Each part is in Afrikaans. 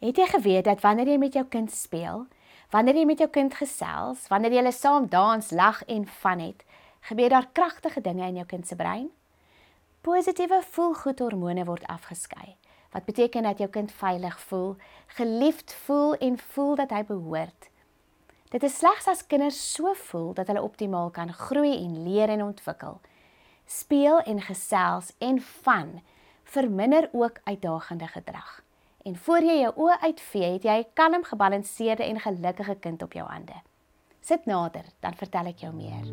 Het jy geweet dat wanneer jy met jou kind speel, wanneer jy met jou kind gesels, wanneer jy saam dans, lag en van het, gebeur daar kragtige dinge in jou kind se brein? Positiewe voelgoedhormone word afgeskei, wat beteken dat jou kind veilig voel, geliefd voel en voel dat hy behoort. Dit is slegs as kinders so voel dat hulle optimaal kan groei en leer en ontwikkel. Speel en gesels en van verminder ook uitdagende gedrag. En voor jy jou oë uitvee, het jy 'n kalm, gebalanseerde en gelukkige kind op jou hande. Sit nader, dan vertel ek jou meer.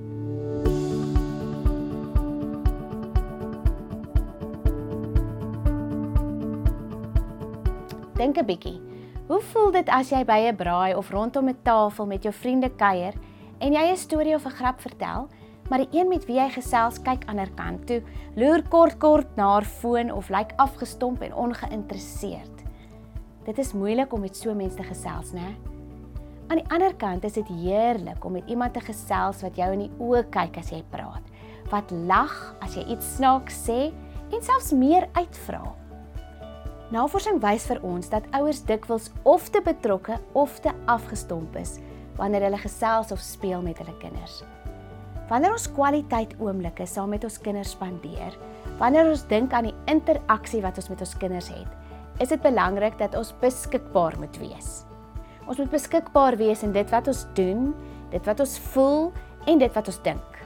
Dink 'n bietjie. Hoe voel dit as jy by 'n braai of rondom 'n tafel met jou vriende kuier en jy 'n storie of 'n grap vertel, maar die een met wie jy gesels kyk ander kant toe, loer kort kort na haar foon of lyk afgestomp en ongeïnteresseerd? Dit is moeilik om met so mense te gesels, né? Aan die ander kant is dit heerlik om met iemand te gesels wat jou in die oë kyk as jy praat, wat lag as jy iets snaaks sê en selfs meer uitvra. Navorsing wys vir ons dat ouers dikwels of te betrokke of te afgestomp is wanneer hulle gesels of speel met hulle kinders. Wanneer ons kwaliteit oomblikke saam met ons kinders spandeer, wanneer ons dink aan die interaksie wat ons met ons kinders het, is dit belangrik dat ons beskikbaar moet wees. Ons moet beskikbaar wees in dit wat ons doen, dit wat ons voel en dit wat ons dink.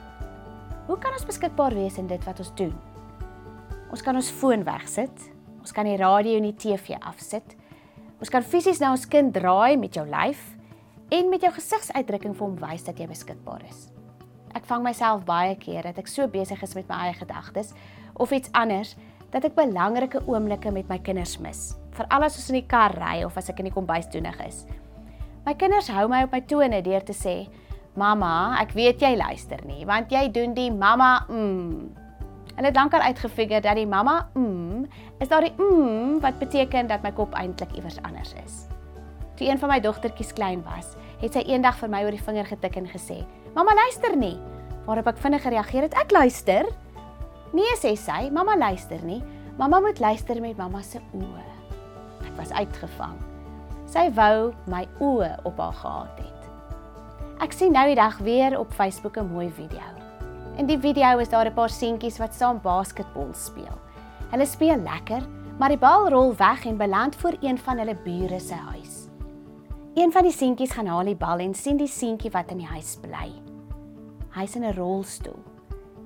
Hoe kan ons beskikbaar wees in dit wat ons doen? Ons kan ons foon wegsit. Ons kan die radio en die TV afsit. Ons kan fisies na ons kind draai met jou lyf en met jou gesigsuitdrukking vir hom wys dat jy beskikbaar is. Ek vang myself baie keer dat ek so besig is met my eie gedagtes of iets anders dat ek belangrike oomblikke met my kinders mis, veral as ons in die kar ry of as ek in die kombuis doenig is. My kinders hou my op my tone deur te sê: "Mamma, ek weet jy luister nie, want jy doen die mamma mm." Hulle het lankal uitgefigure dat die mamma mm is daardie mm wat beteken dat my kop eintlik iewers anders is. Toe een van my dogtertjies klein was, het sy eendag vir my oor die vinger getik en gesê: "Mamma luister nie." Waarop ek vinnig gereageer het: "Ek luister." Nee sê sy, mamma luister nie. Mamma moet luister met mamma se oë. Ek was uitgevang. Sy wou my oë op haar gehad het. Ek sien nou die dag weer op Facebook 'n mooi video. In die video is daar 'n paar seentjies wat saam basketbal speel. Hulle speel lekker, maar die bal rol weg en beland voor een van hulle bure se huis. Een van die seentjies gaan haal die bal en sien die seentjie wat in die huis bly. Hy's in 'n rolstoel.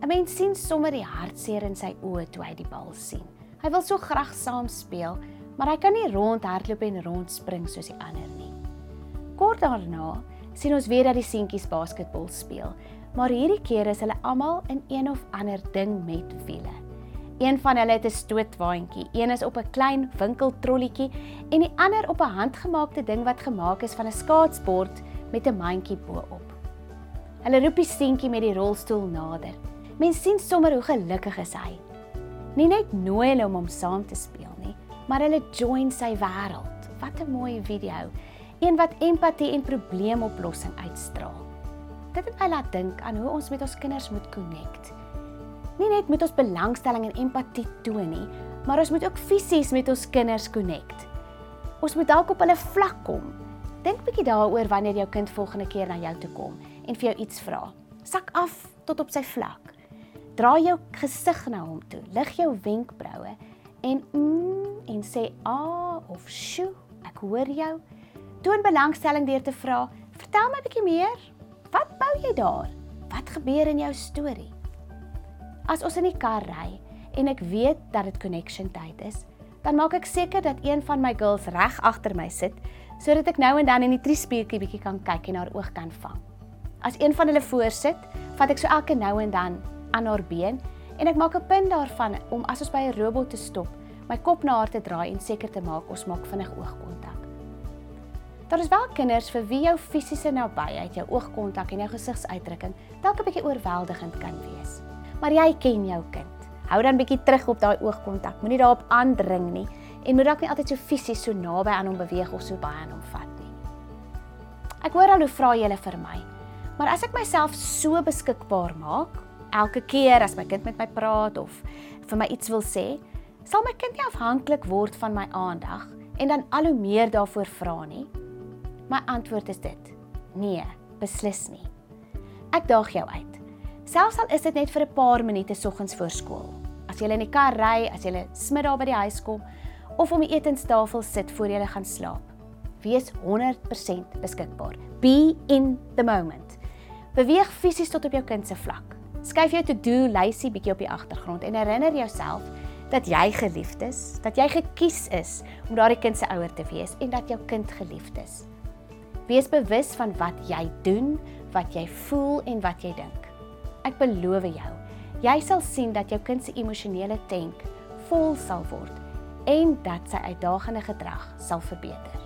'n Mens sien sommer die hartseer in sy oë toe hy die bal sien. Hy wil so graag saam speel, maar hy kan nie rondhardloop en rondspring soos die ander nie. Kort daarna sien ons weer dat die seentjies basketbal speel, maar hierdie keer is hulle almal in een of ander ding met wiele. Een van hulle het 'n stootwaandjie, een is op 'n klein winkeltrolletjie en die ander op 'n handgemaakte ding wat gemaak is van 'n skaatsbord met 'n mandjie bo-op. Hulle roep die seentjie met die rolstoel nader. Mens sien sommer hoe gelukkig is hy. Nie net nooi hulle om hom saam te speel nie, maar hulle join sy wêreld. Wat 'n mooi video. Een wat empatie en probleemoplossing uitstraal. Dit het my laat dink aan hoe ons met ons kinders moet connect. Nie net met ons belangstelling en empatie toon nie, maar ons moet ook fisies met ons kinders connect. Ons moet dalk op hulle vlak kom. Dink bietjie daaroor wanneer jou kind volgende keer na jou toe kom en vir jou iets vra. Sak af tot op sy vlak. Draai jou gesig na hom toe. Lig jou wenkbroue en mm en sê a ah, of sjo, ek hoor jou. Toon belangstelling deur te vra, "Vertel my 'n bietjie meer. Wat bou jy daar? Wat gebeur in jou storie?" As ons in die kar ry en ek weet dat dit connection tyd is, dan maak ek seker dat een van my girls reg agter my sit sodat ek nou en dan in die triespieeltjie bietjie kan kyk en haar oog kan vang. As een van hulle voor sit, vat ek so elke nou en dan aan haar been en ek maak 'n punt daarvan om as ons by 'n robot te stop, my kop na haar te draai en seker te maak ons maak vinnig oogkontak. Daar is wel kinders vir wie jou fisiese nabyheid, jou oogkontak en jou gesigsuitdrukking dalk 'n bietjie oorweldigend kan wees. Maar jy ken jou kind. Hou dan bietjie terug op daai oogkontak. Moenie daarop aandring nie en moet dalk nie altyd so fisies so naby aan hom beweeg of so baie aan hom vat nie. Ek hoor al hoe vra julle vir my. Maar as ek myself so beskikbaar maak, elke keer as my kind met my praat of vir my iets wil sê, sal my kind nie afhanklik word van my aandag en dan al hoe meer daarvoor vra nie? My antwoord is dit: nee, beslis nie. Ek daag jou uit. Selfs al is dit net vir 'n paar minute soggens voor skool. As jy in die kar ry, as jy smid daar by die huis kom of om die etenstafel sit voor jy gaan slaap. Wees 100% beskikbaar. Be in the moment. Beweeg fisies tot op jou kind se vlak. Skryf jou to-do lysie bietjie op die agtergrond en herinner jouself dat jy geliefd is, dat jy gekies is om daardie kind se ouer te wees en dat jou kind geliefd is. Wees bewus van wat jy doen, wat jy voel en wat jy dink. Ek beloof jou, jy sal sien dat jou kind se emosionele tank vol sal word en dat sy uitdagende gedrag sal verbeter.